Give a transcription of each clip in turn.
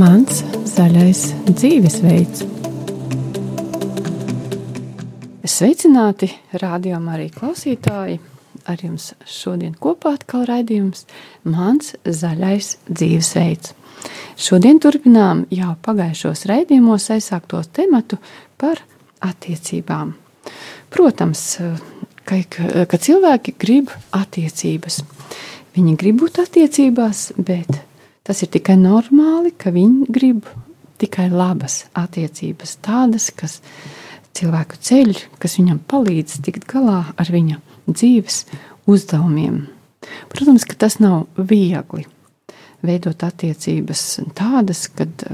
Mans zaļais dzīvesveids. Sveicināti, rādījumā arī klausītāji! Ar jums šodien kopā atkal raidījums Mans zaļais dzīvesveids. Šodien turpinām jau pagājušos raidījumos aizsākto tematu par attiecībām. Protams, ka, ka cilvēki grib attiecības. Viņi grib būt attiecībās, bet Tas ir tikai normāli, ka viņi grib tikai labas attiecības, tādas, kas cilvēku ceļ, kas viņam palīdz tikt galā ar viņa dzīves uzdevumiem. Protams, ka tas nav viegli veidot attiecības tādas, kad,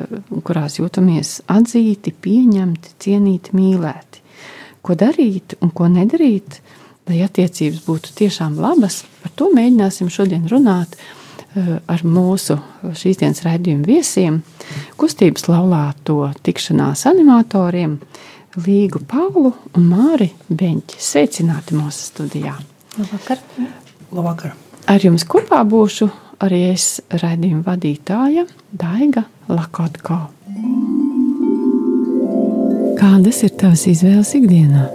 kurās jūtamies atzīti, pieņemti, cienīti, mīlēti. Ko darīt un ko nedarīt, lai attiecības būtu tiešām labas, par to mēģināsim šodien runāt Eh, ar mūsu šīs dienas raidījuma viesiem, kustības laulāto tikšanās animatoriem Līgu Paulu un Māri Beņķi. Sveicināti mūsu studijā! Labvakar! Labvakar. Ar jums kopā būšu arī es raidījuma vadītāja Daiga Lakotko. Kādas ir tavas izvēles ikdienā?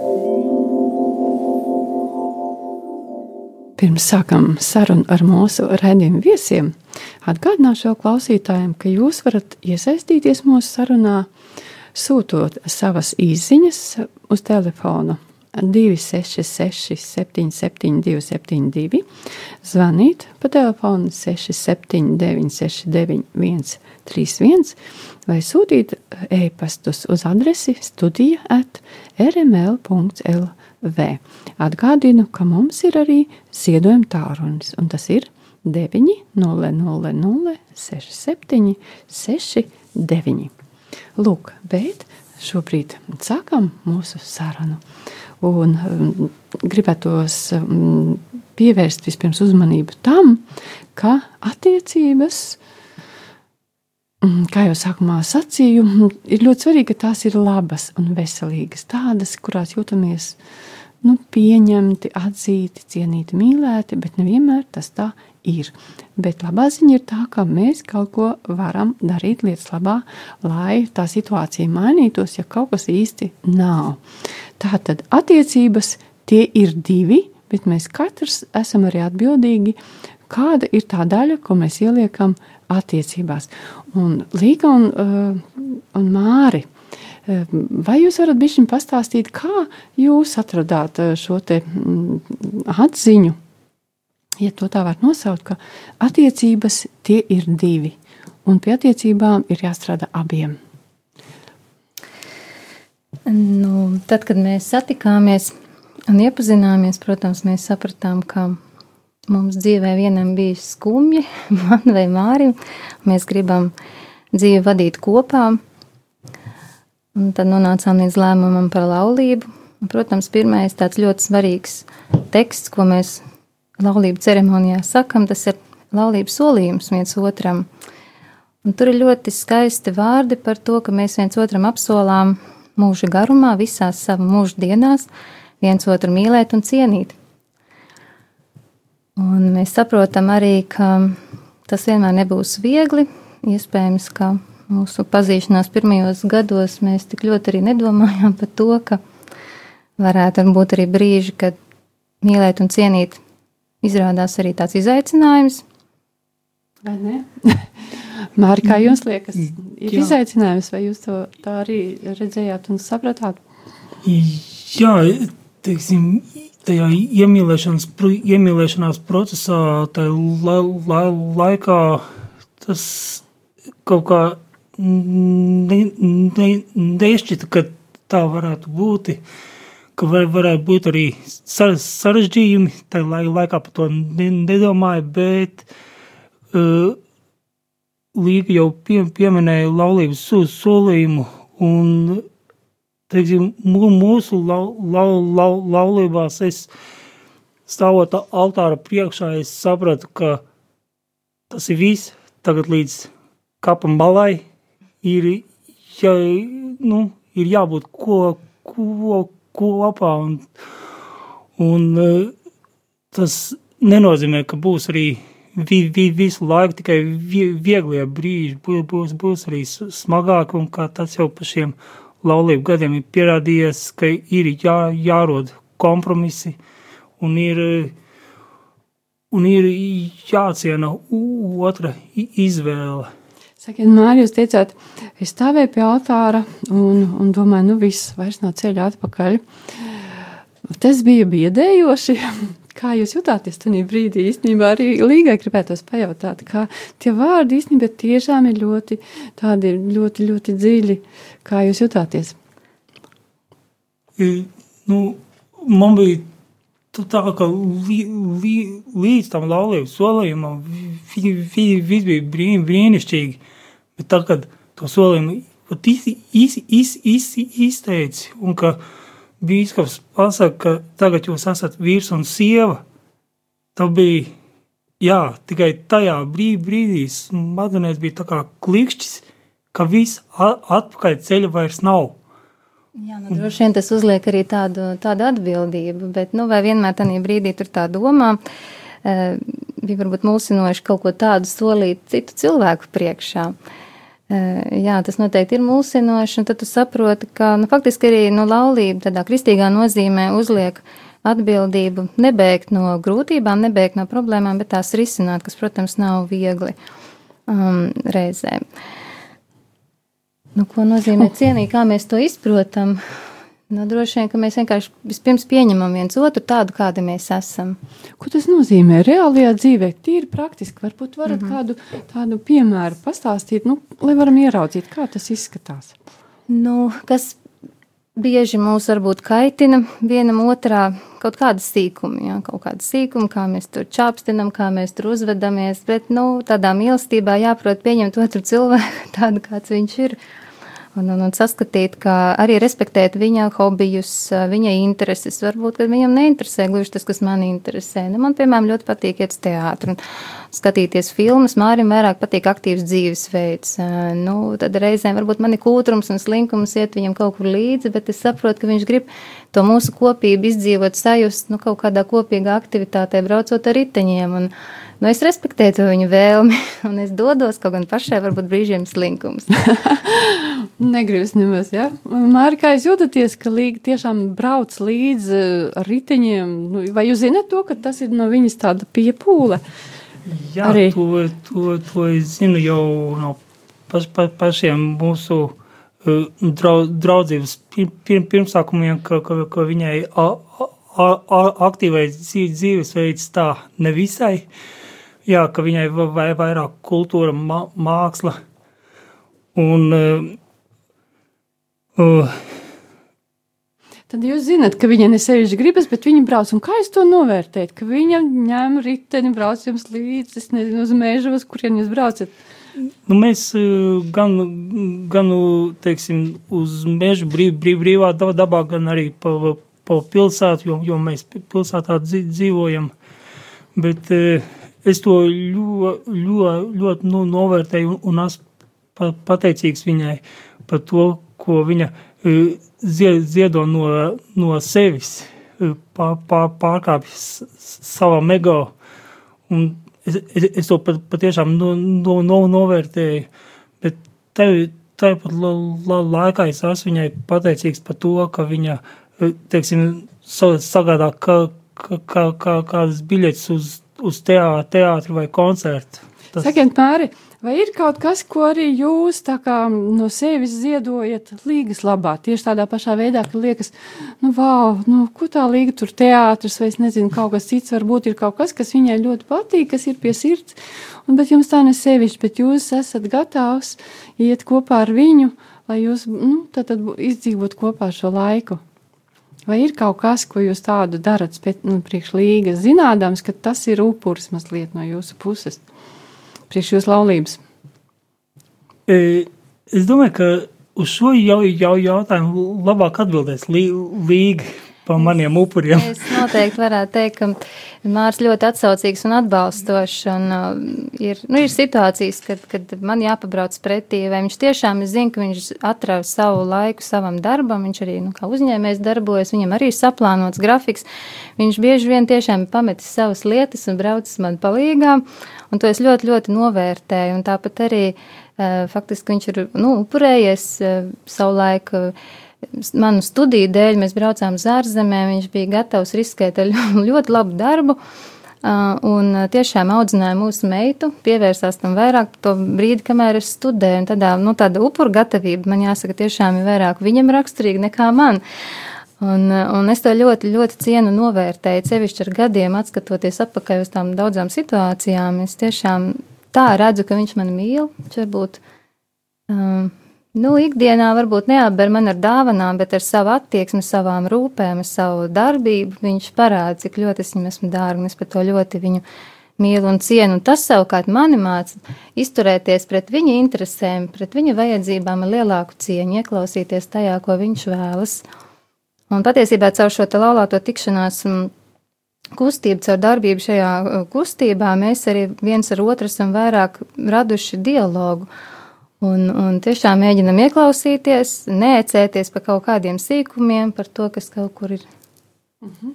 Pirms sākam sarunu ar mūsu redzējumu viesiem, atgādināšu klausītājiem, ka jūs varat iesaistīties mūsu sarunā, sūtot savas īsiņas uz telefonu 266, 772, 72, zvanīt pa telefonu 679, 691, 31 vai sūtīt e-pastus uz adresi studija at rml.lv. Atgādinu, ka mums ir arī ziedojuma tālrunis, un tas ir 900 67 69. Lūk, bet šobrīd sākam mūsu sarunu. Un um, gribētos um, pievērst vispirms uzmanību tam, ka attiecības, um, kā jau sākumā sacīju, ir ļoti svarīgi, ka tās ir labas un veselīgas, tādas, kurās jūtamies nu, pieņemti, atzīti, cienīti, mīlēti, bet nevienmēr tas tā ir. Bet labā ziņa ir tā, ka mēs kaut ko varam darīt lietas labā, lai tā situācija mainītos, ja kaut kas īsti nav. Tā tad attiecības tie ir divi, bet mēs katrs esam arī atbildīgi, kāda ir tā daļa, ko mēs ieliekam attiecībās. Un Līga un, uh, un Māri Vai jūs varat bišķiņ pastāstīt, kā jūs atradāt eh, šo te mm, atziņu, ja to tā var nosaukt, ka attiecības tie ir divi, un pie attiecībām ir jāstrādā abiem? Nu, tad, kad mēs satikāmies un iepazināmies, protams, mēs sapratām, ka mums dzīvē vienam bija skumji, man vai Mārim. Mēs gribam dzīvi vadīt kopā. Un tad nonācām līdz lēmumam par laulību. Protams, pirmais tāds ļoti svarīgs teksts, ko mēs laulību ceremonijā sakam, tas ir laulības solījums viens otram. Un tur ir ļoti skaisti vārdi par to, ka mēs viens otram apsolām mūža garumā, visās savā mūža dienās, viens otru mīlēt un cienīt. Un mēs saprotam arī, ka tas vienmēr nebūs viegli. Iespējams, ka mūsu pazīšanās pirmajos gados mēs tik ļoti arī nedomājām par to, ka varētu būt arī brīži, kad mīlēt un cienīt izrādās arī tāds izaicinājums. Vai ne? Māri, kā jums liekas, ir Jā. izaicinājums, vai jūs to tā arī redzējāt un sapratāt? Jā, teiksim, tajā iemīlēšanās procesā, tajā la, la, laikā tas kaut kā ne, ne, nešķita, ka tā varētu būt. Ka var, varētu būt arī sarežģījumi. Tajā laikā par to nedomāju, bet uh, Līga jau pie, pieminēja laulības solījumu. Un, teiksim, mūsu lau, lau, lau, laulībās es stāvot altāra priekšā, es sapratu, ka tas ir viss. Tagad līdz kapam balai ir, ja, nu, ir jābūt ko, ko, kopā. Un, un e, tas nenozīmē, ka būs arī vi, vi, visu laiku tikai vi, vieglie brīži, būs, būs, arī smagāki, un kā tas jau pa šiem laulību gadiem ir pierādījies, ka ir jā, jārod kompromisi, un ir, un ir jāciena otra izvēle. Sakiet, Mārija, jūs teicāt, es stāvēju pie altāra un, un domāju, nu viss, vairs nav ceļa atpakaļ. Tas bija biedējoši. Kā jūs jutāties tajā brīdī? Īstenībā arī Līgai gribētos pajautāt, kā tie vārdi īstenībā tiešām ir ļoti, tādi ļoti, ļoti dziļi. Kā jūs jutāties? Nu, man bija tā, ka li, li, līdz tam laulības solījumam viss bija brīn, brīnišķīgi. Bet tā, kad to solījumu izteici, un ka bīskaps pasaka, ka tagad jūs esat vīrs un sieva, tad bija, jā, tikai tajā brīdī, brīdī smadzenēs bija tā kā klikšķis, ka viss atpakaļ ceļa vairs nav. Jā, nu, droši vien tas uzliek arī tādu, tādu atbildību, bet nu, vai vienmēr tajā brīdī tur tā domā, e, bija varbūt mulsinoši kaut ko tādu solīt citu cilvēku priekšā. Uh, Jā, tas noteikti ir mulsinoši, un tad tu saproti, ka nu, faktiski arī nu, laulība tādā kristīgā nozīmē uzliek atbildību nebēgt no grūtībām, nebēgt no problēmām, bet tās risināt, kas, protams, nav viegli um, reizēm. Nu, ko nozīmē cienīt, kā mēs to izprotam? Nu, droši vien, ka mēs vienkārši vispirms pieņemam viens otru tādu, kādi mēs esam. Ko tas nozīmē reālajā dzīvē? Tīri praktiski, varbūt varat mm -hmm. kādu tādu piemēru pastāstīt, nu, lai varam ieraudzīt, kā tas izskatās. Nu, kas bieži mūs varbūt kaitina vienam otrā kaut kāda sīkuma, ja, kaut kāda sīkuma, kā mēs tur čāpstinam, kā mēs tur uzvedamies, bet, nu, tādā mīlestībā jāprot pieņemt otru cilvēku tādu, kāds viņš ir un, un, un saskatīt, kā arī respektēt viņa hobijus, viņa intereses. Varbūt, ka viņam neinteresē gluži tas, kas man interesē. Nu, man, piemēram, ļoti patīk iet uz teātru un skatīties filmas. Mārim vairāk patīk aktīvs dzīvesveids. Nu, tad reizēm varbūt man ir kūtrums un slinkums iet viņam kaut kur līdzi, bet es saprotu, ka viņš grib to mūsu kopību izdzīvot, sajust nu, kaut kādā kopīgā aktivitātē, braucot ar riteņiem. Un, Nu, es respektēju to viņu vēlmi, un es dodos kaut gan pašai, varbūt brīžiem slinkums. Negribas nemaz, jā. Ja? Māri, kā jūs jūtaties, ka Līga tiešām brauc līdzi ar riteņiem? Nu, vai jūs zinat to, ka tas ir no viņas tāda piepūle? Jā, Arī. to, to, to es zinu jau no paš, pa, pašiem mūsu uh, draudzības pir, pirmsākumiem, ka, ka, ka viņai a, a, a, aktīvais dzīvesveids tā nevisai. Uh, jā, ka viņai vai vairāk kultūra, mā, māksla un uh, uh, Tad jūs zināt, ka viņa nesevišķi gribas, bet viņa brauc. Un kā jūs to novērtējat? Ka viņa ņem riteni, brauc jums līdzi, es nezinu, uz mežu, uz kurien jūs braucat. Nu, mēs gan, gan teiksim, uz mežu brīv, brīv, brīvā dabā, gan arī pa, pa pilsētu, jo, jo mēs pilsētā dzīvojam. Bet uh, es to ļoti, ļoti, ļoti nu, novērtēju un, un esmu pateicīgs viņai par to, ko viņa e, ziedo no, no sevis, e, pār, pār, pārkāpj savam ego. Un es, es, es to pat, patiešām no, no, no, novērtēju, bet tev, tāpat la, la, laikā es esmu viņai pateicīgs par to, ka viņa, e, teiksim, sagādā kā, kā, kā, kādas biļetes uz uz teātri, teātri vai koncertu. Tas... Sakiet, Māri, vai ir kaut kas, ko arī jūs kā, no sevis ziedojat līgas labā? Tieši tādā pašā veidā, ka liekas, nu, wow, nu, ko tā līga tur teātris, vai es nezinu, kaut kas cits, varbūt ir kaut kas, kas viņai ļoti patīk, kas ir pie sirds, un, bet jums tā ne sevišķi, bet jūs esat gatavs iet kopā ar viņu, lai jūs, nu, tad, tad izdzīvot kopā šo laiku. Vai ir kaut kas, ko jūs tādu darat nu, priekš līgas, zinādams, ka tas ir upuris mazliet no jūsu puses, priekš jūsu laulības? E, es domāju, ka uz šo jau, jau jautājumu labāk atbildēs līga. Pa maniem upuriem. Es noteikti varētu teikt, ka Mārs ļoti atsaucīgs un atbalstošs. Un, uh, ir, nu, ir situācijas, kad, kad man jāpabrauc pretī, vai viņš tiešām, es zinu, ka viņš atrada savu laiku savam darbam, viņš arī nu, kā uzņēmējs darbojas, viņam arī ir saplānots grafiks. Viņš bieži vien tiešām pametis savas lietas un braucis man palīgā, un to es ļoti, ļoti novērtēju. Un tāpat arī uh, faktiski viņš ir nu, upurējies uh, savu laiku manu studiju dēļ mēs braucām uz ārzemēm. Viņš bija gatavs riskēt ar ļoti labu darbu. Un tiešām audzināja mūsu meitu, pievērsās tam vairāk to brīdi, kamēr es studēju. Tādā, nu, tāda upuru gatavība man jāsaka, tiešām ir vairāk viņam raksturīga nekā man. Un, un es to ļoti, ļoti cienu novērtēju, sevišķi ar gadiem, skatoties atpakaļ uz tām daudzām situācijām. Es tiešām tā redzu, ka viņš mani mīl. Viņš varbūt um, Nu, ikdienā varbūt neapber man ar dāvanām, bet ar savu attieksmi, savām rūpēm, savu darbību viņš parāda, cik ļoti es viņam esmu dārga, es par to ļoti viņu mīlu un cienu. Un tas savukārt mani māca izturēties pret viņa interesēm, pret viņa vajadzībām ar lielāku cieņu, ieklausīties tajā, ko viņš vēlas. Un patiesībā caur šo te laulāto tikšanās mm, kustību, caur darbību šajā uh, kustībā, mēs arī viens ar otru esam vairāk raduši dialogu. Un, un tiešām mēģinam ieklausīties, neecēties par kaut kādiem sīkumiem, par to, kas kaut kur ir. Mhm.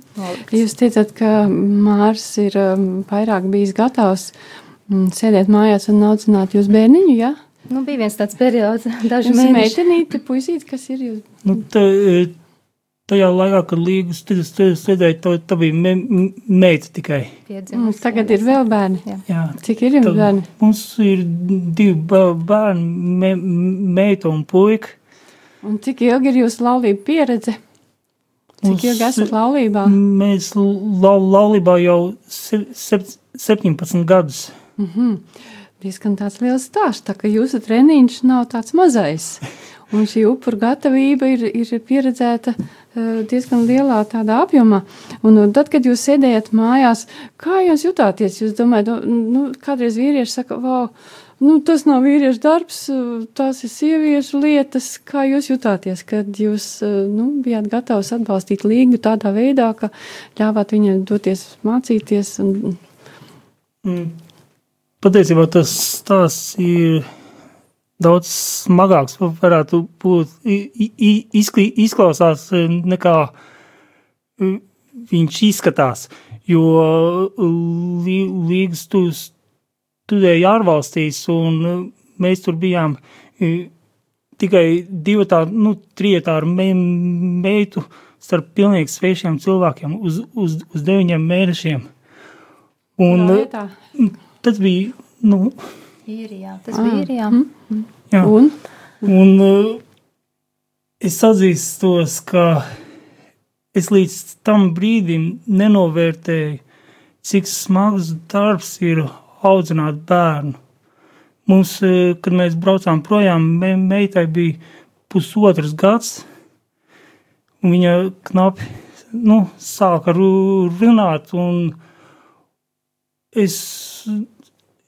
Jūs teicat, ka Mārs ir um, vairāk bijis gatavs mm, sēdēt mājās un audzināt jūs bērniņu, jā? Ja? Nu, bija viens tāds periods, daži mēneši. Meitenīti, puisīti, kas ir jūs? Nu, tā, tajā laikā, kad līgas studēja, tā, tā bija me, meita tikai. Mums tagad ir vēl bērni. Jā. Jā. Cik ir jums bērni? Mums ir divi bērni, me, meita un puika. Un cik ilgi ir jūsu laulība pieredze? Cik Mums, ilgi esat laulībā? Mēs lau, laulībā jau se, se, 17 gadus. Mm -hmm. Diezgan tāds liels stāsts, tā ka jūsu treniņš nav tāds mazais. Un šī upuru gatavība ir, ir pieredzēta diezgan lielā tādā apjomā. Un, tad, kad jūs sēdējat mājās, kā jūs jutāties? Jūs domājat, nu, nu kādreiz vīrieši saka, wow, nu, tas nav vīriešu darbs, tās ir sieviešu lietas. Kā jūs jutāties, kad jūs nu, bijāt gatavs atbalstīt līgu tādā veidā, ka ļāvāt viņai doties mācīties? Un... Mm. Patiesībā tas, tas ir daudz smagāks varētu būt, izklausās e, nekā e, viņš izskatās, jo līgas tu studēja ārvalstīs un e, mēs tur bijām tikai divi tā, nu, trietā ar me, meitu starp pilnīgi svešiem cilvēkiem uz, uz, uz deviņiem mēnešiem. Un tas bija, nu, īrijā. Tas bija īrijā. Mm. Mm. Jā. Un? Un uh, es atzīstos, ka es līdz tam brīdim nenovērtēju, cik smags darbs ir audzināt bērnu. Mums, uh, kad mēs braucām projām, me, meitai bija pusotrs gads, un viņa knapi nu, sāka runāt, un es,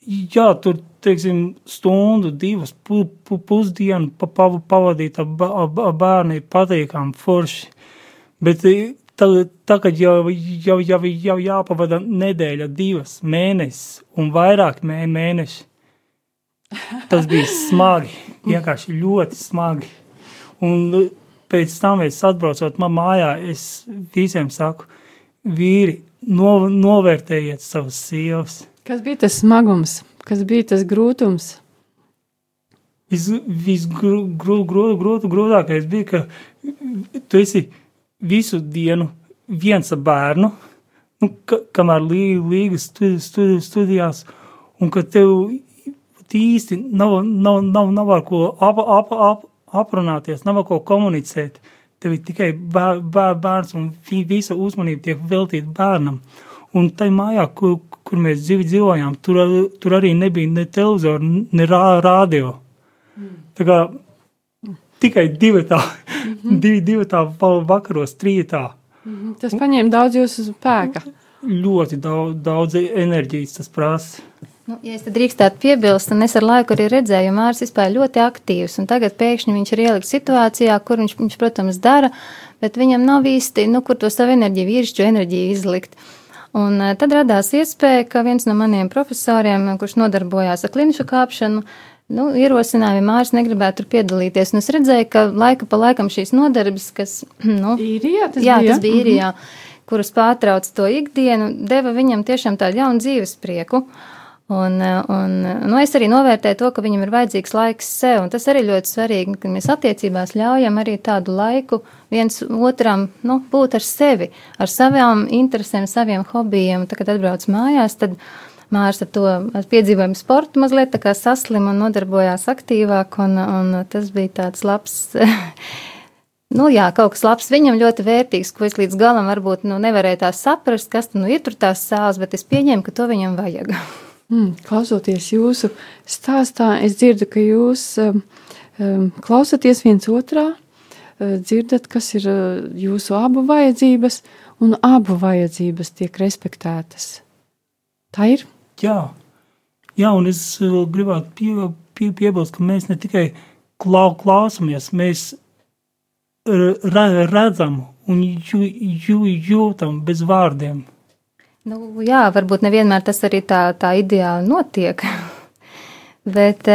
jā, tur teiksim, stundu, divas pu, pu, pusdienu pa, pa, pavadīt ar bērnu patīkami forši. Bet tagad jau, jau, jau, jau jāpavada nedēļa, divas mēnesis un vairāk mē, mēneši. Tas bija smagi, vienkārši ļoti smagi. Un pēc tam, es atbraucot man mājā, es visiem saku, vīri, no, novērtējiet savas sievas. Kas bija tas smagums? Kas bija tas grūtums? Visgrūtākais bija, ka tu esi visu dienu viens ar bērnu, nu, ka, kamēr līgas studi, studi, studijās, un ka tev īsti nav, nav, nav, nav ar ko ap, ap, ap, aprunāties, nav ar ko komunicēt. Tev ir tikai bēr, bēr, bērns un visa uzmanība tiek veltīta bērnam. Un tai mājā, kur, kur mēs dzīvojām, tur, tur arī nebija ne televizora, ne rā, radio. Mm. Tā kā tikai divi tā, mm -hmm. divi, divi tā vakaros, trījā. Mm -hmm. Tas paņēma daudz jūsu spēka. Ļoti daudz, daudz enerģijas tas prasa. Nu, ja es drīkstētu piebilst, un es ar laiku arī redzēju, Mārcis vispār ļoti aktīvs, un tagad pēkšņi viņš ir ielikt situācijā, kur viņš, viņš protams, dara, bet viņam nav īsti, nu, kur to savu enerģiju, vīrišķu enerģiju izlikt. Un tad radās iespēja, ka viens no maniem profesoriem, kurš nodarbojās ar klinišu kāpšanu, nu, ierosināja, ja Māris negribētu tur piedalīties. Un es redzēju, ka laika pa laikam šīs nodarbes, kas, nu, īrijā, tas jā, bija. tas bija īrijā, mm -hmm. kuras pārtrauc to ikdienu, deva viņam tiešām tādu jaunu dzīves prieku. Un, un, nu, es arī novērtēju to, ka viņam ir vajadzīgs laiks sev, un tas arī ļoti svarīgi, ka mēs attiecībās ļaujam arī tādu laiku viens otram nu, būt ar sevi, ar savām interesēm, saviem hobijiem. Tad, kad atbrauc mājās, tad Mārs ar to piedzīvojumu sportu mazliet tā kā saslim un nodarbojās aktīvāk, un, un tas bija tāds labs. Nu, jā, kaut kas labs viņam ļoti vērtīgs, ko es līdz galam varbūt nu, nevarēju tā saprast, kas nu, ir tur tās sāls, bet es pieņēmu, ka to viņam vajag. Mm, klausoties jūsu stāstā, es dzirdu, ka jūs um, um, klausāties viens otrā, uh, dzirdat, kas ir uh, jūsu abu vajadzības, un abu vajadzības tiek respektētas. Tā ir? Jā, Jā un es vēl gribētu pie, pie, piebilst, ka mēs ne tikai klau, klausamies, mēs redzam un jū, jū, jūtam bez vārdiem. Nu, jā, varbūt nevienmēr tas arī tā, tā ideāli notiek. bet,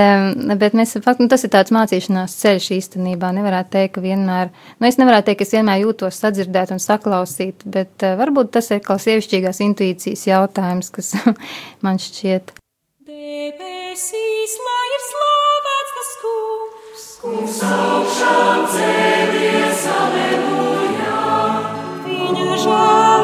bet mēs, fakt, nu, tas ir tāds mācīšanās ceļš īstenībā. Nevarētu teikt, ka vienmēr, nu, es nevarētu teikt, ka es vienmēr jūtos sadzirdēt un saklausīt, bet varbūt tas ir kā sievišķīgās intuīcijas jautājums, kas man šķiet. Debesīs, lai ir slavēts tas kungs, kungs augšām cēlies, aleluja, viņa žēlastība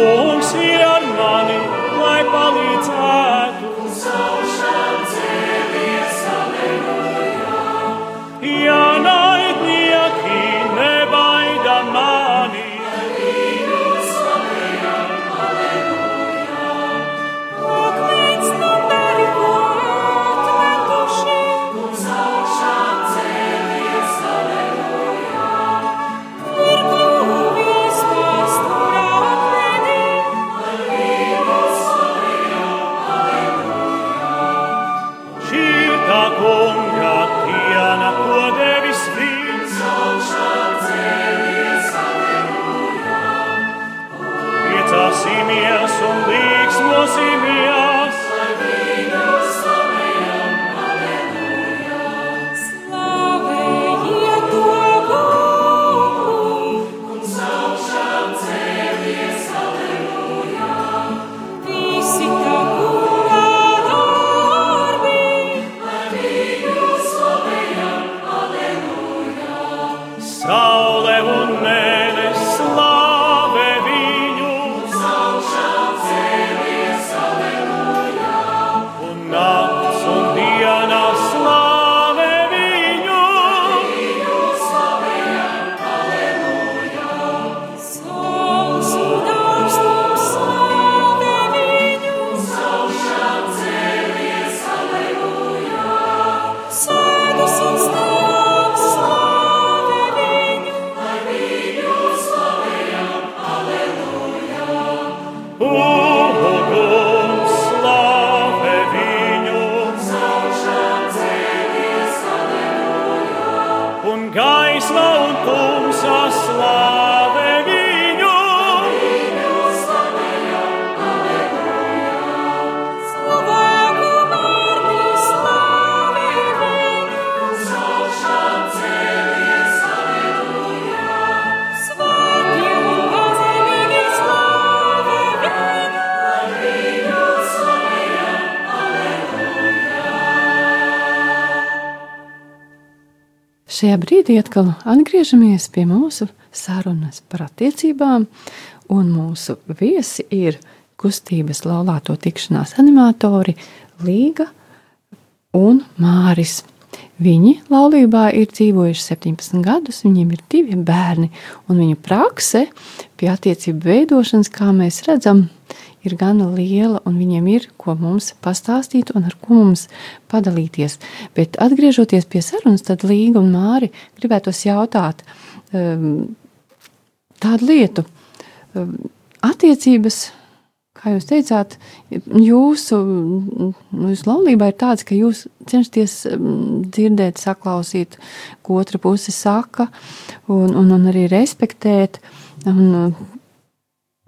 kungs ir. Šajā brīdī atkal atgriežamies pie mūsu sarunas par attiecībām, un mūsu viesi ir kustības laulāto tikšanās animatori Līga un Māris. Viņi laulībā ir dzīvojuši 17 gadus, viņiem ir divi bērni, un viņu prakse pie attiecību veidošanas, kā mēs redzam, ir gana liela, un viņiem ir ko mums pastāstīt un ar ko mums padalīties. Bet atgriežoties pie sarunas, tad Līga un Māri gribētos jautāt um, tādu lietu. Um, attiecības kā jūs teicāt, jūsu, jūsu laulībā ir tāds, ka jūs cenšaties um, dzirdēt, saklausīt, ko otra puse saka, un, un, un arī respektēt. Un,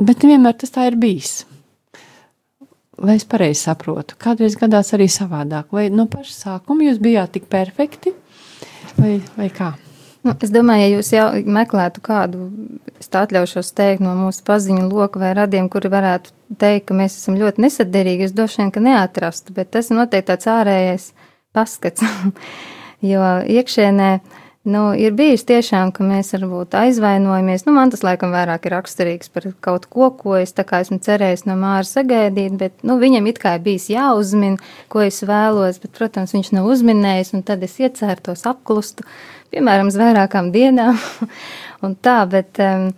bet nevienmēr tas tā ir bijis. Vai es pareizi saprotu? Kādreiz gadās arī savādāk, vai no paša sākuma jūs bijāt tik perfekti, vai, vai kā? Nu, es domāju, ja jūs jau meklētu kādu, es tā atļaušos teikt, no mūsu paziņu loka vai radiem, kuri varētu teikt, ka mēs esam ļoti nesaderīgi, es droši vien, ka neatrastu, bet tas ir noteikti tāds ārējais paskats, jo iekšēnē, nu, ir bijis tiešām, ka mēs varbūt aizvainojamies, nu, man tas laikam vairāk ir raksturīgs par kaut ko, ko es tā kā esmu cerējis no Māra sagaidīt, bet, nu, viņam it kā ir bijis jāuzmin, ko es vēlos, bet, protams, viņš nav uzminējis, un tad es iecērtos apklustu, piemēram, uz vairākām dienām. un tā, bet, um,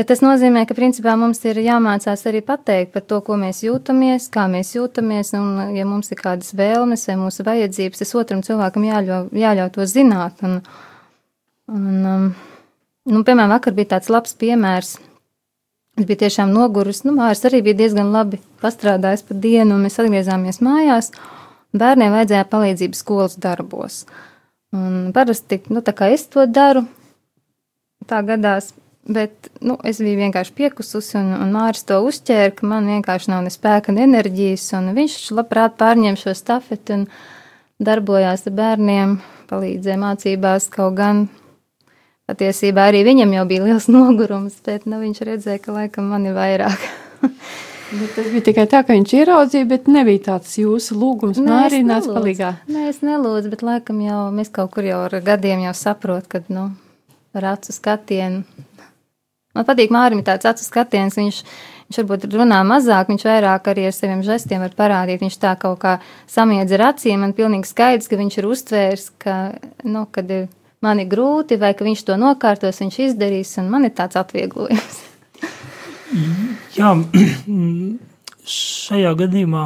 bet tas nozīmē, ka principā mums ir jāmācās arī pateikt par to, ko mēs jūtamies, kā mēs jūtamies, un ja mums ir kādas vēlmes vai mūsu vajadzības, tas otram cilvēkam jāļauj, jāļauj to zināt. Un, un, um, nu, piemēram, vakar bija tāds labs piemērs. Es biju tiešām noguris. Nu, Māris arī bija diezgan labi pastrādājis pa dienu, un mēs atgriezāmies mājās. Bērniem vajadzēja palīdzību skolas darbos. Un parasti, nu, es to daru, tā gadās, bet, nu, es biju vienkārši piekususi, un, un Māris to uzķēra, ka man vienkārši nav ne spēka, ne enerģijas, viņš labprāt pārņem šo stafeti un darbojās ar bērniem, palīdzēja mācībās, kaut gan patiesībā arī viņam jau bija liels nogurums, bet, nu, viņš redzēja, ka laikam man ir vairāk. Bet tas bija tikai tā, ka viņš ieraudzīja, bet nebija tāds jūsu lūgums. Nē, arī nāca palīgā. Nē, es nelūdzu, bet laikam jau mēs kaut kur jau ar gadiem jau saprot, ka, nu, ar acu skatienu. Man patīk Mārim tāds acu skatiens, viņš, viņš varbūt runā mazāk, viņš vairāk arī ar saviem žestiem var parādīt. Viņš tā kaut kā samiedz ar acīm, man pilnīgi skaidrs, ka viņš ir uztvērs, ka, nu, kad man ir grūti vai ka viņš to nokārtos, viņš izdarīs, un man ir tāds atvieglojums. Jā, šajā gadījumā,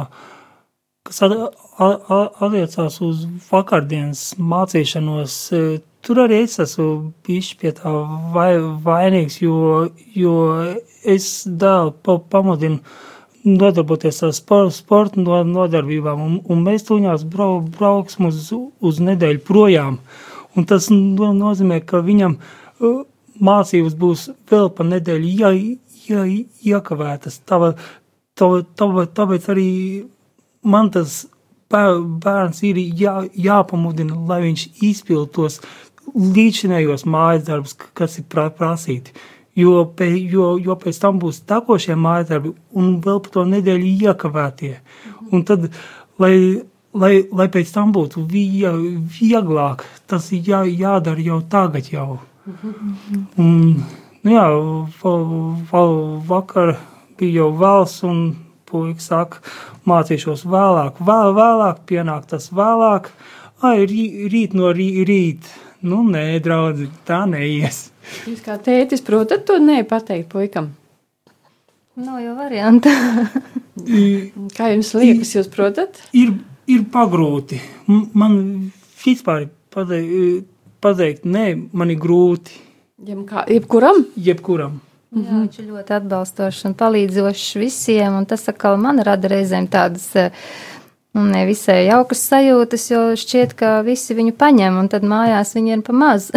kas attiecās uz vakardienas mācīšanos, e, tur arī es esmu bijis pie tā vai, vainīgs, jo, jo es dēlu pa, pamudinu nodarboties ar spor, sporta nodarbībām, un, un mēs tuņās brau, brauksim uz, uz nedēļu projām. Un tas nozīmē, ka viņam e, mācības būs vēl pa nedēļu ja, ja, iekavētas. Tava, tava, tava, tāpēc arī man tas bērns ir jā, jāpamudina, lai viņš izpild tos līdzinējos mājas darbus, kas ir prasīti. Jo, jo, jo pēc tam būs takošie mājas darbi un vēl par to nedēļu iekavētie. Un tad, lai, lai, lai pēc tam būtu vieglāk, tas ir jā, jādara jau tagad jau. Un, Nu jā, vakar bija jau vēls, un puikas saka, mācīšos vēlāk, vēl vēlāk, pienāk tas vēlāk, ai, rīt no rī, rīt. Nu, nē, draudzi, tā neies. Jūs kā tētis protat to nepateikt puikam? Nav jau varianta. kā jums liekas, jūs protat? Ir, ir pagrūti. Man vispār pateikt, pateikt, nē, man ir grūti. Jeb kā, jebkuram? Jebkuram. Jā, mm -hmm. viņš ir ļoti atbalstošs un palīdzošs visiem, un tas atkal man rada reizēm tādas eh, nu, nevisai jaukas sajūtas, jo šķiet, ka visi viņu paņem, un tad mājās viņi ir pa maz.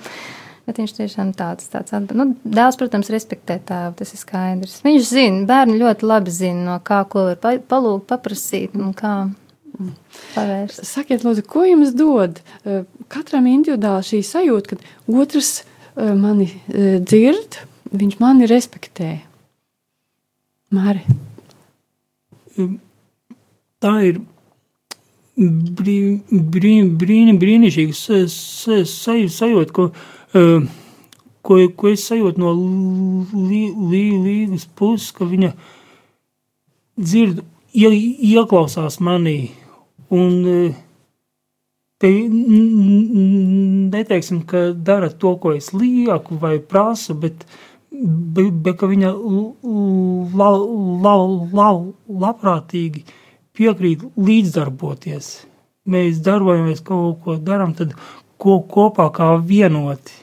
Bet viņš tiešām tāds, tāds. Nu, dēls, protams, respektē tēvu, tas ir skaidrs. Viņš zina, bērni ļoti labi zina, no kā ko var palūgt, paprasīt un kā pavērst. Sakiet, lūdzu, ko jums dod? Eh, katram individuāli šī sajūta, ka otrs mani dzird, viņš mani respektē. Māri. Tā ir brī, brī, brīni, brīnišķīgu sa- sa- sajūtu, ko, uh, ko, ko es sajūtu no Lī- Lī- Līgas puses, ka viņa dzird, ie, ieklausās manī. Un uh, te, n- neteiksim, ka dara to, ko es lieku vai prasu, bet, bet, bet ka viņa la, la, la, labprātīgi piekrīt līdzdarboties. Mēs darbojamies kaut ko darām, tad ko kopā kā vienoti.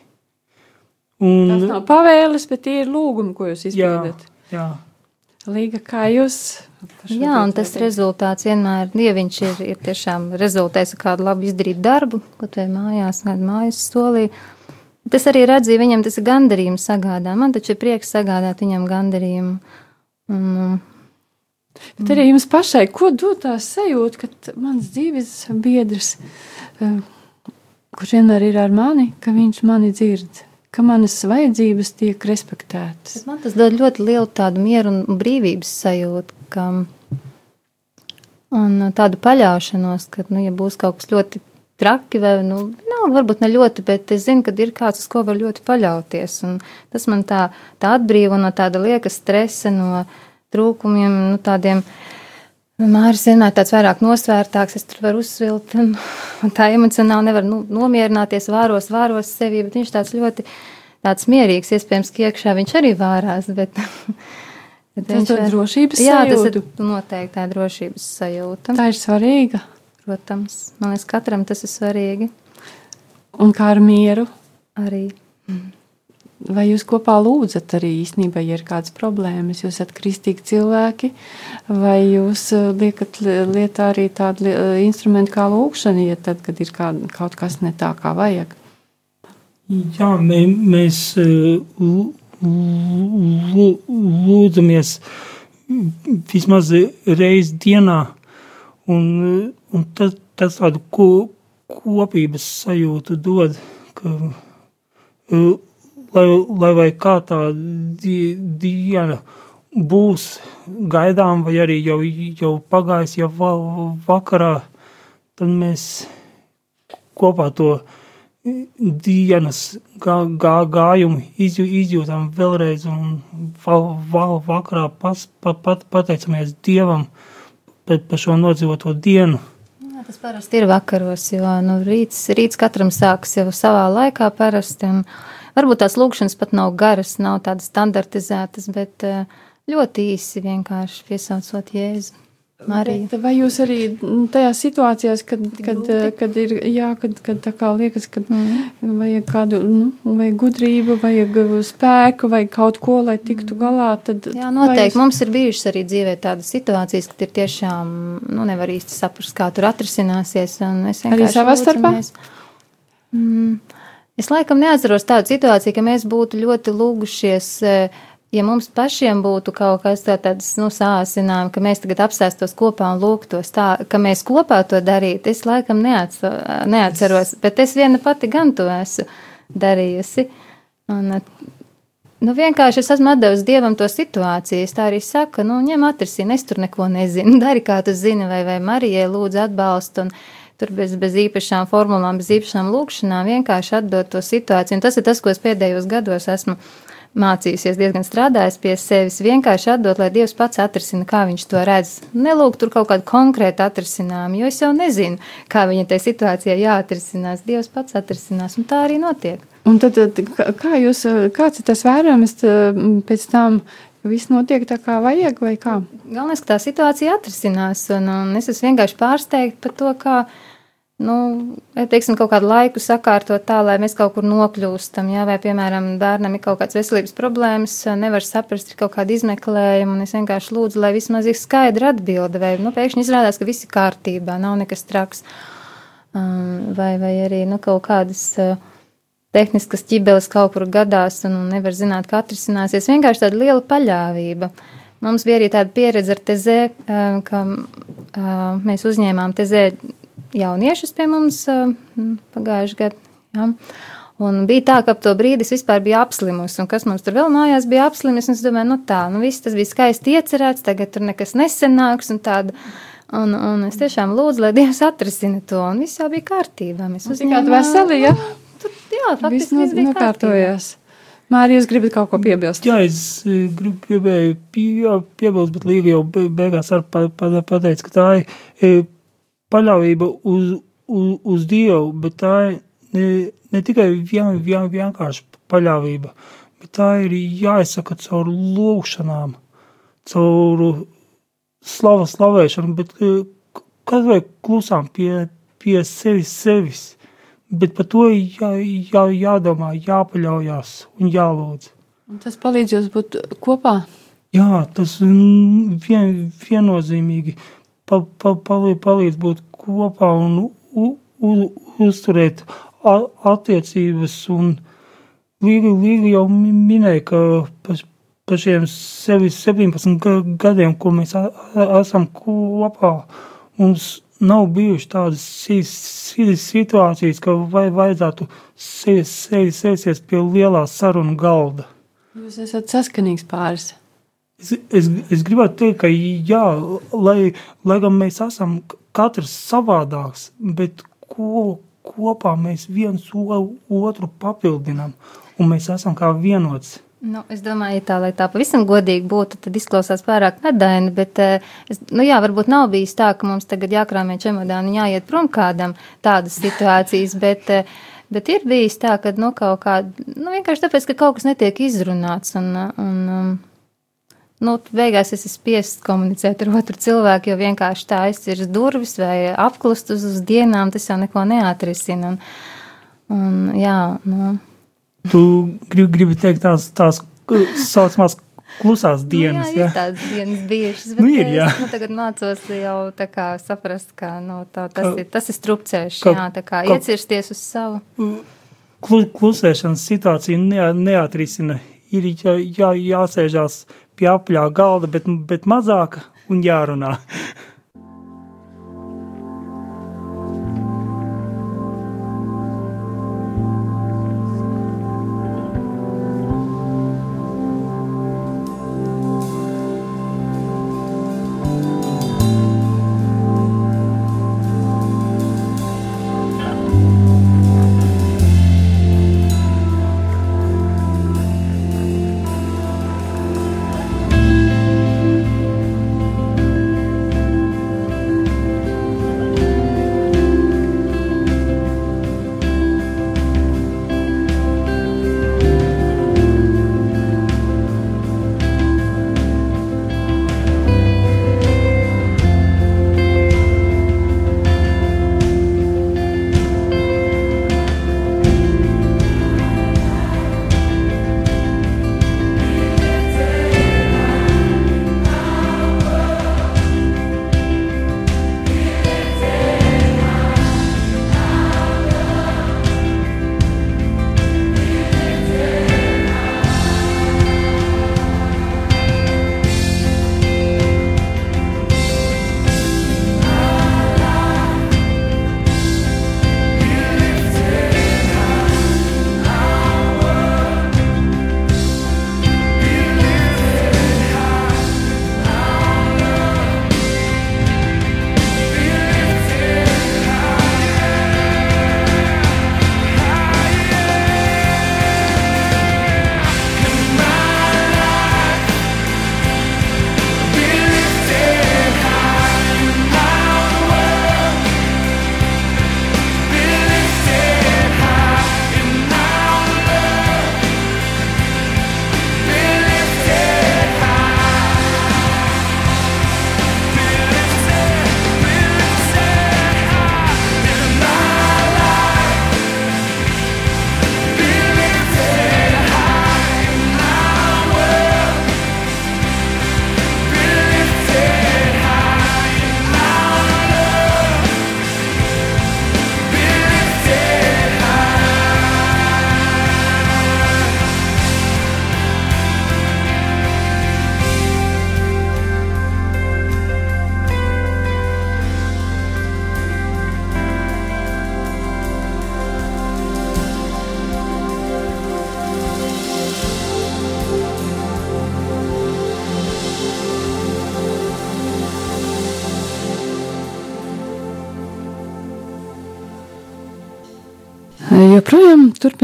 Un, Tas nav pavēles, bet tie ir lūgumi, ko jūs jā, izpildat. jā. Līga, kā jūs? Jā, un tas rezultāts vienmēr, ja viņš ir, ir tiešām rezultēs ar kādu labi izdarītu darbu, kaut vai mājās, kādu mājas solī. Tas arī redzīja viņam, tas gandarījums sagādā. Man taču ir prieks sagādāt viņam gandarījumu. Un, Bet arī jums pašai, ko dod tā sajūta, ka mans dzīves biedrs, eh, kurš vienmēr ir ar mani, ka viņš mani dzird, ka manas vajadzības tiek respektētas. Man tas dod ļoti lielu tādu mieru un brīvības sajūtu, ka, un tādu paļaušanos, ka, nu, ja būs kaut kas ļoti traki, vai, nu, nav, varbūt ne ļoti, bet es zinu, ka ir kāds, uz ko var ļoti paļauties. Un tas man tā, tā atbrīvo no tāda lieka stresa, no trūkumiem, nu, tādiem. Māris vienmēr tāds vairāk nosvērtāks, es tur varu uzsvilt, un, un tā emocionāli nevar nu, nomierināties, vāros, vāros sevi, bet viņš tāds ļoti tāds mierīgs, iespējams, ka iekšā viņš arī vārās, bet, bet Tas var- drošības Jā, tas ir noteikti tā drošības sajūta. Tā ir svarīga. Protams, man liekas, katram tas ir svarīgi Un kā ar mieru, arī. Vai jūs kopā lūdzat arī īstenībā, ja ir kādas problēmas, jūs esat kristīgi cilvēki, vai jūs eh, liekat li- lietā arī tādu eh, instrumentu kā lūkšana, ja tad, kad ir kā, kaut kas ne tā, kā vajag. Jā, mē, mēs eh, lū- lū- lūdzamies vismaz reizi dienā, un, un tas, tas tādu ko, kopības sajūtu dod, ka, lai, lai vai kā tā di, diena būs gaidām, vai arī jau, jau pagājis, jau va, vakarā, tad mēs kopā to dienas gā, gā, gājumu izjū, izjūtam vēlreiz un val, val, vakarā pas, pa, pat, pateicamies Dievam par, par šo nodzīvoto dienu. Jā, tas parasti ir vakaros, jo nu, rīts, rīts katram sākas jau savā laikā parasti. un Varbūt tās lūkšanas pat nav garas, nav tādas standartizētas, bet eh, ļoti īsi vienkārši piesaucot Jēzu. Mariju. Bet Vai jūs arī mm, tajās situācijās, kad, kad, kad ir, jā, kad, kad tā kā liekas, ka Mm. vajag kādu, nu, vajag gudrību, vajag spēku, vai kaut ko, lai tiktu galā, tad. Jā, noteikti. jūs- Mums ir bijušas arī dzīvē tādas situācijas, kad ir tiešām, nu, nevar īsti saprast, kā tur atrisināsies. Arī savā starpā? Mm, es laikam neatceros tādu situāciju, ka mēs būtu ļoti lūgušies, eh, ja mums pašiem būtu kaut kas tā- tāds, nu, sāsinām, ka mēs tagad apsēstos kopā un lūgtos tā, ka mēs kopā to darītu. Es laikam neatceros, bet es viena pati gan to esmu darījusi. Un, eh, Nu, vienkārši es esmu devis dievam to situāciju. Es tā arī saku, nu, ņem atrisini, es tur neko nezinu. Dari, kā tu zini, vai, vai Marijai lūdzu atbalstu. Un tur bez, bez īpašām formulām, bez īpašām lūkšanām vienkārši atdot to situāciju. Un tas ir tas, ko es pēdējos gados esmu mācījusies, diezgan strādājis pie sevis. Vienkārši atdot, lai Dievs pats atrisina, kā viņš to redz. Nelūgt tur kaut kādu konkrētu atrisinājumu, jo es jau nezinu, kā viņa tajā situācijā jāatrisinās. Dievs pats atrisinās, un tā arī notiek. Un tad, kā- jūs, kāds ir tas vērojums pēc tam, ka viss notiek tā kā vajag, vai kā? Galvenais, ka tā situācija atrisinās, un, un es esmu vienkārši pārsteigta par to, kā, nu, teiksim, kaut kādu laiku sakārtot tā, lai mēs kaut kur nokļūstam, jā, vai, piemēram, bērnam ir kaut kādas veselības problēmas, nevar saprast, ir kaut kāda izmeklējuma, un es vienkārši lūdzu, lai vismaz ir skaidra atbilde, vai, nu, pēkšņi izrādās, ka viss ir kārtībā, nav nekas traks, um, vai, vai arī, nu, kaut kādas uh, tehniskas ķibeles kaut kur gadās un, un nevar zināt, kā atrisināsies. Vienkārši tāda liela paļāvība. Mums bija arī tāda pieredze ar tezē, eh, ka eh, mēs uzņēmām tezē jauniešus pie mums eh, pagājušajā gadā. Ja? Un bija tā, ka ap to brīdi es vispār biju apslimusi, un kas mums tur vēl mājās bija apslimis, un es domāju, nu tā, nu viss tas bija skaisti iecerēts, tagad tur nekas nesenāks, un tāda Un, un es tiešām lūdzu, lai Dievs atrisina to, un viss jau bija kārtībā. Mēs Tikāt veseli, ja? Tur, jā, faktiski no, viss bija kārtībā. nokārtojās. Mārija, jūs gribat kaut ko piebilst? Jā, es eh, grib, gribēju pie, piebilst, bet Līga jau be- beigās ar pa, pa, pateica, ka tā ir eh, paļāvība uz, uz, uz Dievu, bet tā ir ne, ne tikai vien, vien, vienkārši paļāvība, bet tā ir jāizsaka caur lūgšanām, caur slavas slavēšanu, bet eh, kas vai klusām pie, pie sevis sevis. Bet par to jā, jā, jādomā, jāpaļaujas un jālūdz. Un tas palīdz jums būt kopā. Jā, tas vien, viennozīmīgi pa, pa, palīdz, būt kopā un u, u, uzturēt attiecības. Un Līga, Līga jau mi- minēja, ka pa, pa šiem sevi 17 ga- gadiem, ko mēs a, a, esam kopā, mums nav bijušas tādas si- si- situācijas, ka vai, vajadzētu se- se- sēsties pie lielā sarunu galda. Jūs esat saskanīgs pāris. Es, es, es gribētu teikt, ka jā, lai, lai gan mēs esam katrs savādāks, bet ko, kopā mēs viens otru papildinām, un mēs esam kā vienots. Nu, es domāju, tā, lai tā pavisam godīgi būtu, tad izklausās pārāk medaini, bet, eh, es, nu jā, varbūt nav bijis tā, ka mums tagad jākrāmē čemodāni un jāiet prom kādam tādas situācijas, bet, eh, bet ir bijis tā, ka, nu, kaut kā, nu, vienkārši tāpēc, ka kaut kas netiek izrunāts un, un, um, nu, beigās es esmu spiests komunicēt ar otru cilvēku, jo vienkārši tā aizcirs durvis vai apklust uz, uz dienām, tas jau neko neatrisina. Un, un, jā, nu, Tu gribi, gribi teikt tās, tās saucamās klusās dienas, nu, jā, ir tādas dienas bijušas, Nu, ir, jā. es nu, tagad mācos jau tā kā saprast, ka nu, tā, tas, Ka- ir, tas ir strupceļš, ka- jā, tā kā ka- iecirsties uz savu. Klu, klusēšanas situācija ne, neatrisina. Ir jā, jā, jāsēžās pie apļā galda, bet, bet mazāk un jārunā.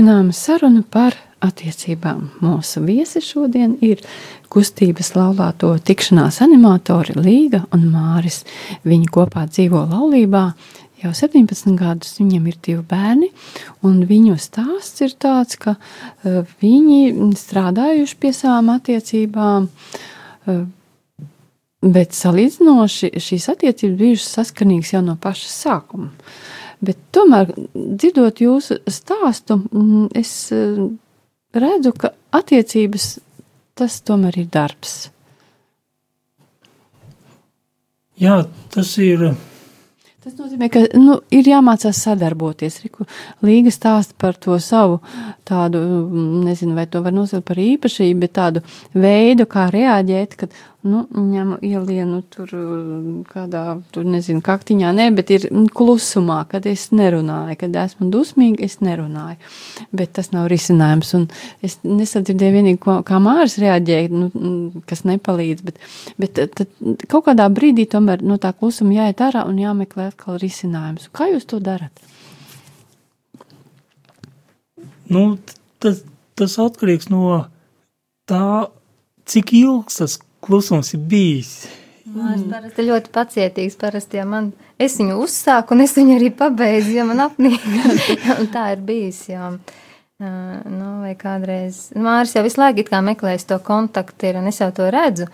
Turpinām sarunu par attiecībām. Mūsu viesi šodien ir kustības laulāto tikšanās animatori Līga un Māris. Viņi kopā dzīvo laulībā jau 17 gadus, viņiem ir divi bērni, un viņu stāsts ir tāds, ka uh, viņi strādājuši pie savām attiecībām, uh, bet salīdzinoši šīs attiecības bijušas saskanīgas jau no paša sākuma. Bet tomēr, dzirdot jūsu stāstu, mm, es uh, redzu, ka attiecības tas tomēr ir darbs. Jā, tas ir Tas nozīmē, ka nu, ir jāmācās sadarboties. Riku Līga stāsta par to savu tādu, nezinu, vai to var nosaukt par īpašību, bet tādu veidu, kā reaģēt, kad nu, ņem ielienu tur kādā, tur nezinu, kaktiņā, ne, bet ir klusumā, kad es nerunāju, kad esmu dusmīga, es nerunāju. Bet tas nav risinājums, un es nesadzirdēju vienīgi, ko, kā Māris reaģēja, nu, kas nepalīdz, bet, bet tad kaut kādā brīdī tomēr no tā klusuma jāiet ārā un jāmeklē atkal risinājums. Kā jūs to darat? Nu, tas, tas atkarīgs no tā, cik ilgs tas klusums ir bijis. Mārs parasti ļoti pacietīgs. Parasti, ja man, es viņu uzsāku, un es viņu arī pabeidzu, ja man apnīk. tā ir bijis. Jo, uh, nu, vai kādreiz Māris jau visu laiku meklējas to kontaktu, ir, un es jau to redzu.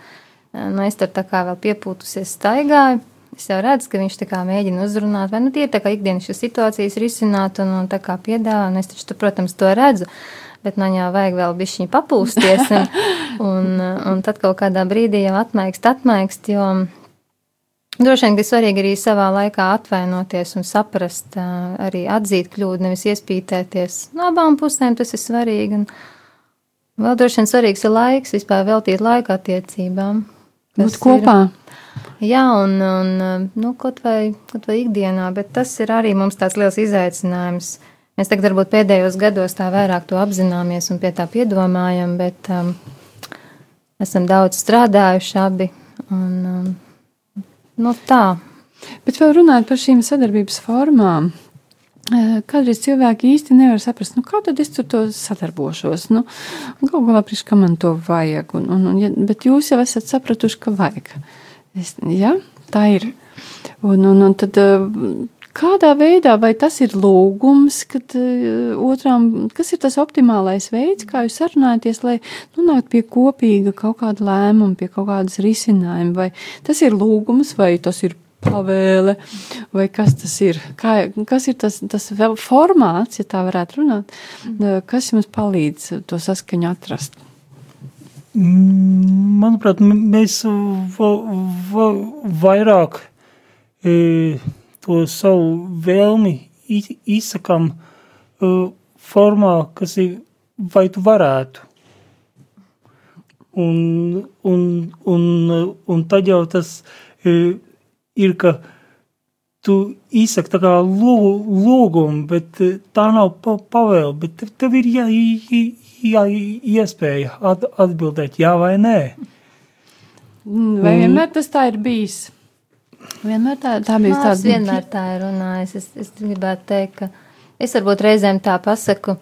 Uh, nu, es tur tā kā vēl piepūtusies staigāju. Es jau redzu, ka viņš mēģina uzrunāt, vai nu tie ir tā kā ikdienas situācijas risināt un, un tā kā piedāvā, un es taču, protams, to redzu. Uh, bet man jau vajag vēl bišķiņ papūsties, un, un, un tad kaut kādā brīdī jau atmaigst, atmaigst, jo droši vien, ka svarīgi arī savā laikā atvainoties un saprast, arī atzīt kļūdu, nevis iespītēties. No abām pusēm tas ir svarīgi, un vēl droši vien svarīgs ir laiks, vispār veltīt laiku attiecībām. Būt kopā. Ir, jā, un, un nu, kaut, vai, kaut vai ikdienā, bet tas ir arī mums tāds liels izaicinājums Mēs tagad varbūt pēdējos gados tā vairāk to apzināmies un pie tā piedomājam, bet um, esam daudz strādājuši abi. Un, um, nu, tā. Bet vēl runājot par šīm sadarbības formām, eh, Kādreiz cilvēki īsti nevar saprast, nu, kā tad es tur sadarbošos. Nu, Galu galā, priekš, kā man to vajag. Un, un, un, bet jūs jau esat sapratuši, ka vajag. Es, ja, tā ir. Un, un, un tad Kādā veidā, vai tas ir lūgums, kad uh, otram, kas ir tas optimālais veids, kā jūs sarunājaties, lai nonāktu pie kopīga kaut kāda lēmuma, pie kaut kādas risinājuma, vai tas ir lūgums, vai tas ir pavēle, vai kas tas ir, kā, kas ir tas, tas formāts, ja tā varētu runāt, mm. kas jums palīdz to saskaņu atrast? Manuprāt, mēs va, va, vairāk e, to savu vēlmi izsakam uh, formā, kas ir, vai tu varētu. Un, un, un, un tad jau tas uh, ir, ka tu izsaki tā kā lūgumu, bet uh, tā nav pa, pavēle, bet tev, tev ir jā, jā, iespēja at, atbildēt jā vai nē. Vai vienmēr tas tā ir bijis? Vienmēr tā, tā bija tāda. Es vienmēr tā ir runājis. Es, es gribētu teikt, ka es varbūt reizēm tā pasaku.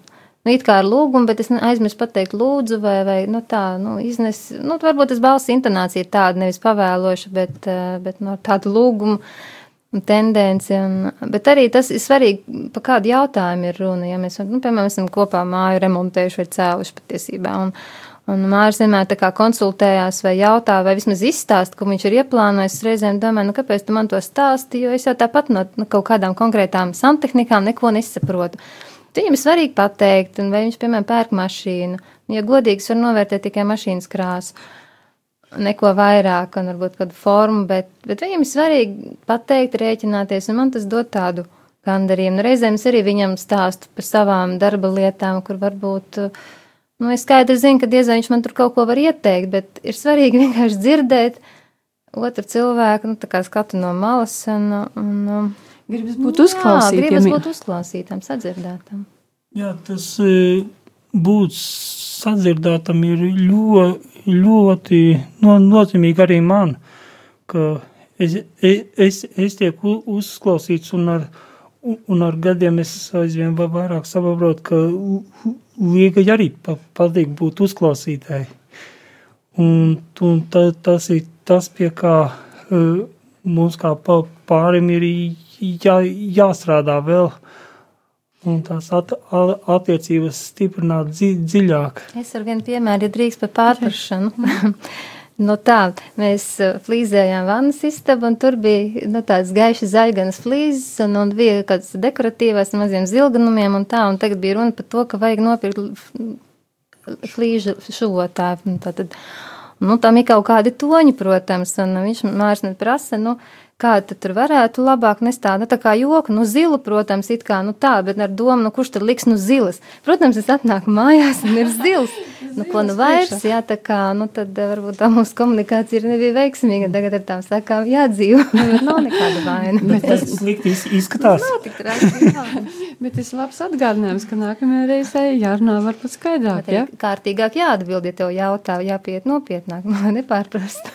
Nu, it kā ar lūgumu, bet es aizmirsu pateikt, lūdzu, vai, vai nu, tā, nu, iznes. Nu, varbūt tas balss intonācija ir tāda, nevis pavēloša, bet, eh, bet no nu, tādu lūgumu tendenci. Un, bet arī tas ir svarīgi, pa kādu jautājumu ir runa. Ja mēs, nu, piemēram, esam kopā māju remontējuši vai cēluši patiesībā. Un, Un Mārcis vienmēr konsultējās vai jautā, vai vismaz izstāst, ko viņš ir ieplānojis. Es reizēm domāju, nu, kāpēc tu man to stāsti, jo es jau tāpat no nu, kaut kādām konkrētām santehnikām neko nesaprotu. Viņam ir svarīgi pateikt, vai viņš, piemēram, pērk mašīnu. Ja godīgs var novērtēt tikai mašīnas krāsu, neko vairāk, un varbūt kādu formu, bet, bet viņam ir svarīgi pateikt, rēķināties, un man tas dod tādu gandarījumu. Nu, reizēm es arī viņam stāstu par savām darba lietām, kur varbūt uh, Nu, es skaidri zinu, ka diez vai viņš man tur kaut ko var ieteikt, bet ir svarīgi vienkārši dzirdēt otru cilvēku, nu, tā kā skatu no malas. Un, un, gribas būt uzklausītam. Gribas būt uzklausītam, sadzirdētam. Jā, tas e, būt sadzirdētam ir ļoti, ļoti no, nozīmīgi arī man, ka es, es, es tiek uzklausīts un ar, un, un ar gadiem es aizvien vairāk saprotu, ka Līga arī pa, patīk būt uzklausītāji. Un, un ta, tas ir tas, pie kā uh, mums kā pārim ir jā, jāstrādā vēl. Un tās at, attiecības stiprināt dzi, dziļāk. Es ar vienu piemēru, ja drīkst par pārprašanu. Nu tā, mēs uh, flīzējām vannas istabu, un tur bija nu, tāds gaiši zaļganas flīzes, un, un bija kāds dekoratīvās maziem zilganumiem, un tā, un tagad bija runa par to, ka vajag nopirkt flīžu šuvotāju. Tātad, nu, tam ir kaut kādi toņi, protams, un viņš mārs net prasa, nu, kā tur varētu labāk nest tā, nu, tā kā joku, nu, zilu, protams, it kā, nu, tā, bet ar domu, nu, kurš tad liks, nu, zilas. Protams, es atnāku mājās un ir zils. nu, ko nu vairs, jā, tā kā, nu, tad eh, varbūt tā mūsu komunikācija ir nebija veiksmīga, tagad ar tām sakām jādzīvo, bet nav nekāda vaina. bet tas slikti izskatās. Nav tik traki, jā. bet tas labs atgādinājums, ka nākamajā reizē jārunā varbūt skaidrāk, jā? ja? Kārtīgāk jāatbild, ja tev jautā, jāpiet nopietnāk, nu, nepārprast.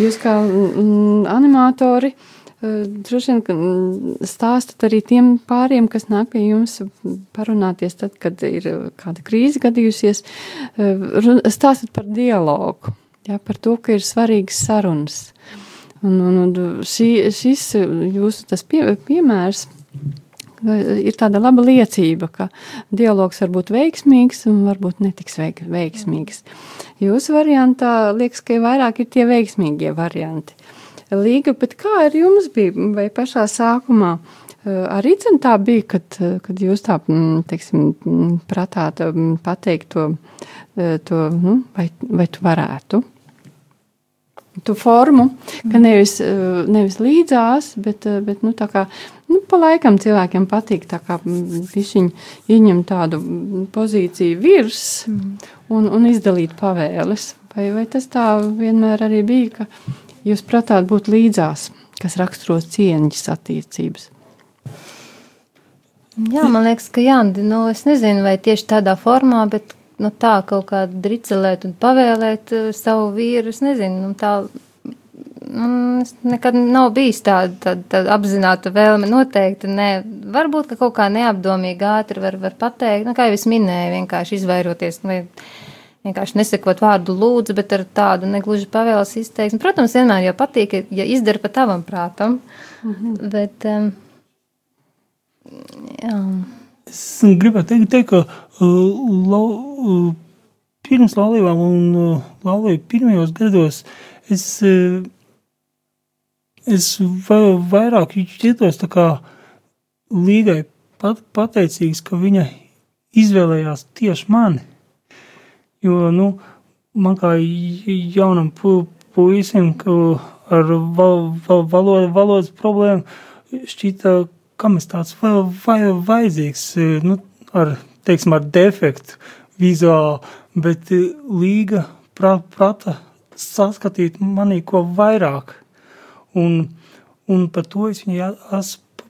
Jūs kā mm, animatori eh, droši vien mm, stāstat arī tiem pāriem, kas nāk pie jums parunāties tad, kad ir kāda krīze gadījusies, eh, stāstat par dialogu, jā, par to, ka ir svarīgas sarunas. Un, un, un šī, šis jūsu tas pie, piemērs ir tāda laba liecība, ka dialogs var būt veiksmīgs un varbūt netiks veiksmīgs. Jūsu variantā liekas, ka vairāk ir tie veiksmīgie varianti. Līga, bet kā ar jums bija? Vai pašā sākumā arī tā bija, kad, kad jūs tā, teiksim, pratāt pateikt to, to nu, vai, vai tu varētu? Tu formu, ka nevis, eh, nevis līdzās, bet, eh, bet nu, tā kā, nu, pa laikam cilvēkiem patīk tā kā višiņi ieņem tādu pozīciju virs un, un izdalīt pavēles. Vai, vai tas tā vienmēr arī bija, ka jūs pratāt būt līdzās, kas raksturos cieņas attiecības? Jā, man liekas, ka jā, nu, es nezinu, vai tieši tādā formā, bet nu, tā kaut kā dricelēt un pavēlēt uh, savu vīru, es nezinu, nu, tā. Nu, nekad nav bijis tāda, tāda, tāda apzināta vēlme noteikti. Ne, varbūt, ka kaut kā neapdomīgi ātri var, var pateikt, nu, kā jau es minēju, vienkārši izvairoties, vai vienkārši nesakot vārdu lūdzu, bet ar tādu negluži pavēles izteiksmi. Protams, vienmēr jau patīk, ja izdara pa tavam prātam, mm -hmm. bet, um, jā. Es gribētu teikt, teikt ka uh, lau, uh, pirms laulībām un uh, laulību pirmajos gados es, uh, es vairāk jūtos tā kā līgai pat, pateicīgs, ka viņa izvēlējās tieši mani. Jo, nu, man kā jaunam pu, puisim, ar val, val, valodas, valodas problēmu šķita, kam es tāds vai, vai, vajadzīgs, e, nu, ar, teiksim, ar defektu vizuāli, bet e, līga prata saskatīt manī ko vairāk. Un, un par to es viņai esmu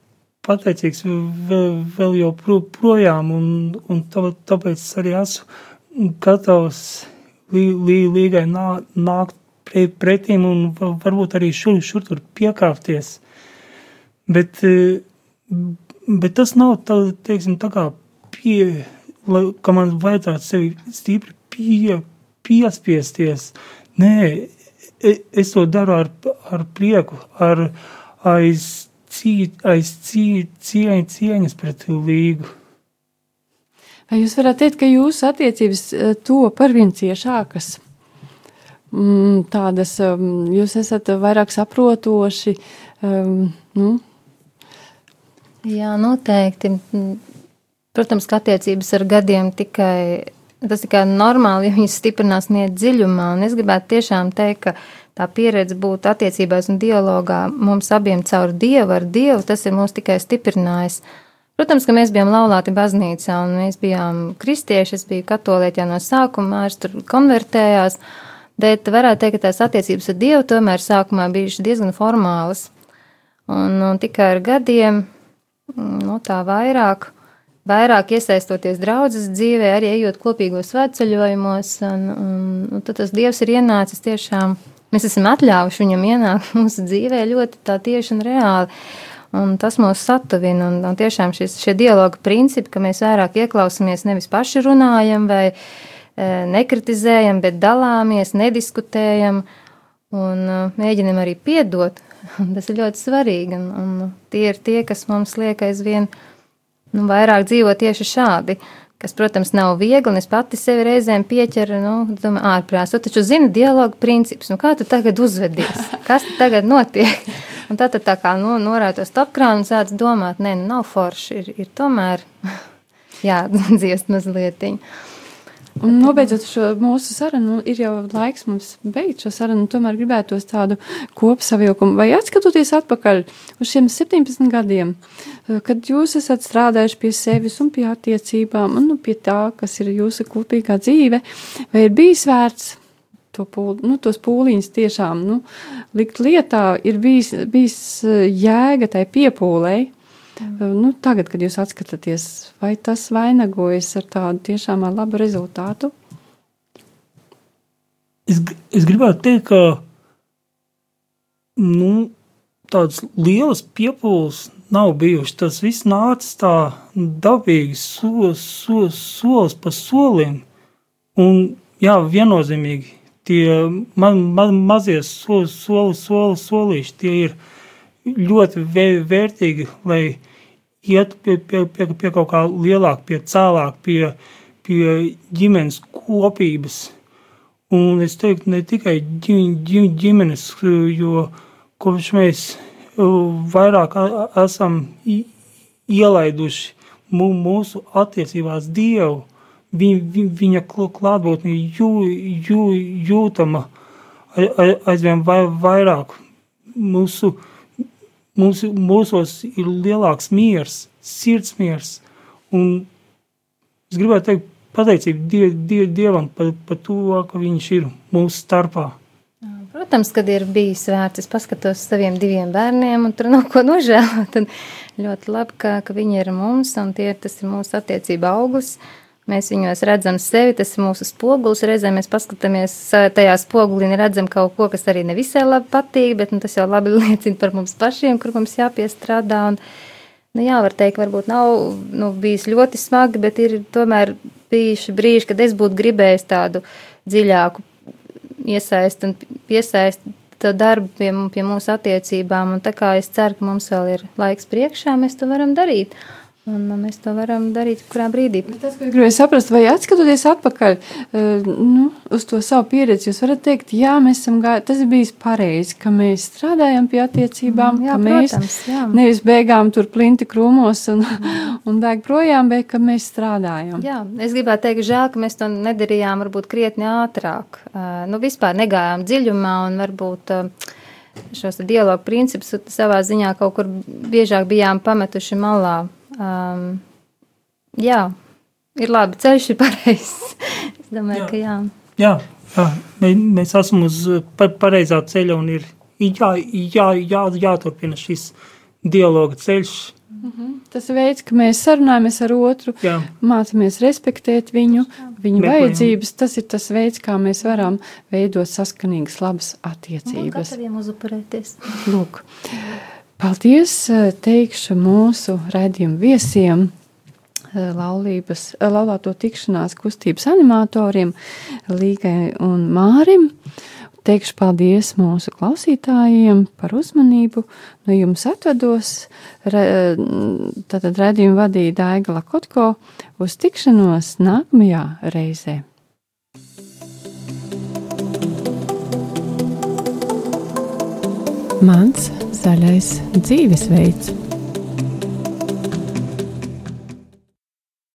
pateicīgs vēl, vēl joprojām, un, un tāpēc arī esmu gatavs lī, lī, līgai nā, nākt pretīm un varbūt arī šur, šur tur piekāpties. Bet uh, Bet tas nav tā, teiksim, tā kā pie, lai, ka man vajadzētu sevi stipri pie, piespiesties. Nē, e, es to daru ar, ar prieku, ar aiz, cī, aiz cī, cieņ, cieņas pret līgu. Vai jūs varētu teikt, ka jūsu attiecības e, to par vien ciešākas? Mm, tādas, um, jūs esat vairāk saprotoši, um, nu, Jā, noteikti. Protams, ka attiecības ar gadiem tikai tas tikai normāli, ja viņas stiprinās niet dziļumā. Un es gribētu tiešām teikt, ka tā pieredze būt attiecībās un dialogā mums abiem caur Dievu, ar Dievu, tas ir mūs tikai stiprinājis. Protams, ka mēs bijām laulāti baznīcā, un mēs bijām kristieši, es biju katolieti jau no sākuma, mārs tur konvertējās, bet varētu teikt, ka tās attiecības ar Dievu tomēr sākumā bijušas diezgan formālas. Un, un tikai ar gadiem nu, tā vairāk, vairāk iesaistoties draudzes dzīvē, arī ejot kopīgos svētceļojumos, un, un, un tad tas Dievs ir ienācis tiešām, mēs esam atļāvuši viņam ienākt mūsu dzīvē ļoti tā tieši un reāli. Un tas mūs satuvina. Un, un tiešām šis, šie dialoga principi, ka mēs vairāk ieklausāmies, nevis paši runājam vai e, nekritizējam, bet dalāmies, nediskutējam un e, mēģinam arī piedot. Tas ir ļoti svarīgi. Un, un tie ir tie, kas mums liek aizvien nu, vairāk dzīvot tieši šādi kas, protams, nav viegli, un es pati sevi reizēm pieķeru, nu, domāju, ārprāts. Tu taču zini dialogu principus, nu, kā tu tagad uzvedies? Kas tagad notiek? Un tad tā, tā kā nu, norādot stopkrānu un sāc domāt, nē, nu, nav forši, ir, ir tomēr jādziest mazliet. Un nobeidzot šo mūsu sarunu, ir jau laiks mums beigt šo sarunu. Tomēr gribētos tādu kopsavilkumu, vai atskatoties atpakaļ uz šiem 17 gadiem, kad jūs esat strādājuši pie sevis un pie attiecībām, un nu, pie tā, kas ir jūsu kopīgā dzīve, vai ir bijis vērts to pūl, nu, tos pūliņus tiešām nu, likt lietā, ir bijis, bijis eh, jēga tai piepūlei Nu, tagad, kad jūs atskatāties, vai tas vainagojas ar tādu tiešām labu rezultātu? Es, es gribētu teikt, ka nu, tādas lielas piepūles nav bijušas. Tas viss nāca tā dabīgi, solis so, so, pa solim. Un, jā, viennozīmīgi tie ma, ma, mazie soli, soli, soli, solīši, tie ir ļoti vērtīgi, lai iet pie, pie, pie, pie kaut kā lielāka, pie cēlāka, pie, pie ģimenes kopības. Un es teiktu, ne tikai ģimenes, jo kopš mēs vairāk esam ielaiduši mūsu attiecībās Dievu, viņa klātbūtne jū, jū, jūtama aizvien vairāk mūsu Mums, mūsos ir lielāks miers, sirds miers. Un es gribētu teikt, pateicību die, die, Dievam par, par to, ka Viņš ir mūsu starpā. Protams, kad ir bijis vērts, es paskatos saviem diviem bērniem, un tur nav ko nožēlot. Ļoti labi, ka, ka viņi ir mums, un tie, tas ir mūsu attiecība augurs. Uh, Mēs viņos redzam sevi, tas ir mūsu spogulis. Reizē mēs paskatāmies tajā spogulī un redzam kaut ko, kas arī nevisai labi patīk, bet nu, tas jau labi liecina par mums pašiem, kur mums jāpiestrādā. Un, nu, jā, var teikt, varbūt nav nu, bijis ļoti smagi, bet ir tomēr bijuši brīži, kad es būtu gribējis tādu dziļāku iesaistu un piesaistu to darbu pie, pie mūsu attiecībām. Un tā kā es ceru, ka mums vēl ir laiks priekšā, mēs to varam darīt. Un mēs to varam darīt kurā brīdī. Bet tas, ko es gribēju saprast, vai atskatoties atpakaļ uh, nu, uz to savu pieredzi, jūs varat teikt, jā, mēs esam gājuši, tas ir bijis pareizi, ka mēs strādājam pie attiecībām, mm, jā, ka mēs protams, jā. nevis bēgām tur plinti krūmos un, mm. un bēg projām, bet ka mēs strādājam. Jā, es gribētu teikt, žēl, ka mēs to nedarījām varbūt krietni ātrāk. Uh, nu, vispār negājām dziļumā un varbūt. Uh, Šos dialogu principus savā ziņā kaut kur biežāk bijām pametuši malā. Um, jā, ir labi, ceļš ir pareizs. es domāju, jā. ka jā. Jā, jā. mēs esam uz pareizā ceļa un ir jā, jā, jā, jāturpina šis dialoga ceļš. Mm -hmm. Tas veids, ka mēs sarunājamies ar otru, Jā. mācāmies respektēt viņu, viņu Meklējam. vajadzības, tas ir tas veids, kā mēs varam veidot saskanīgas, labas attiecības. Lūk. Paldies, eh, teikšu mūsu raidījumu viesiem, eh, laulības, eh, laulāto tikšanās kustības animatoriem Līgai un Mārim. Teikšu paldies mūsu klausītājiem par uzmanību. No jums atvados, re, tātad redzējumu vadīja Daiga Lakotko uz tikšanos nākamajā reizē. Mans zaļais dzīvesveids.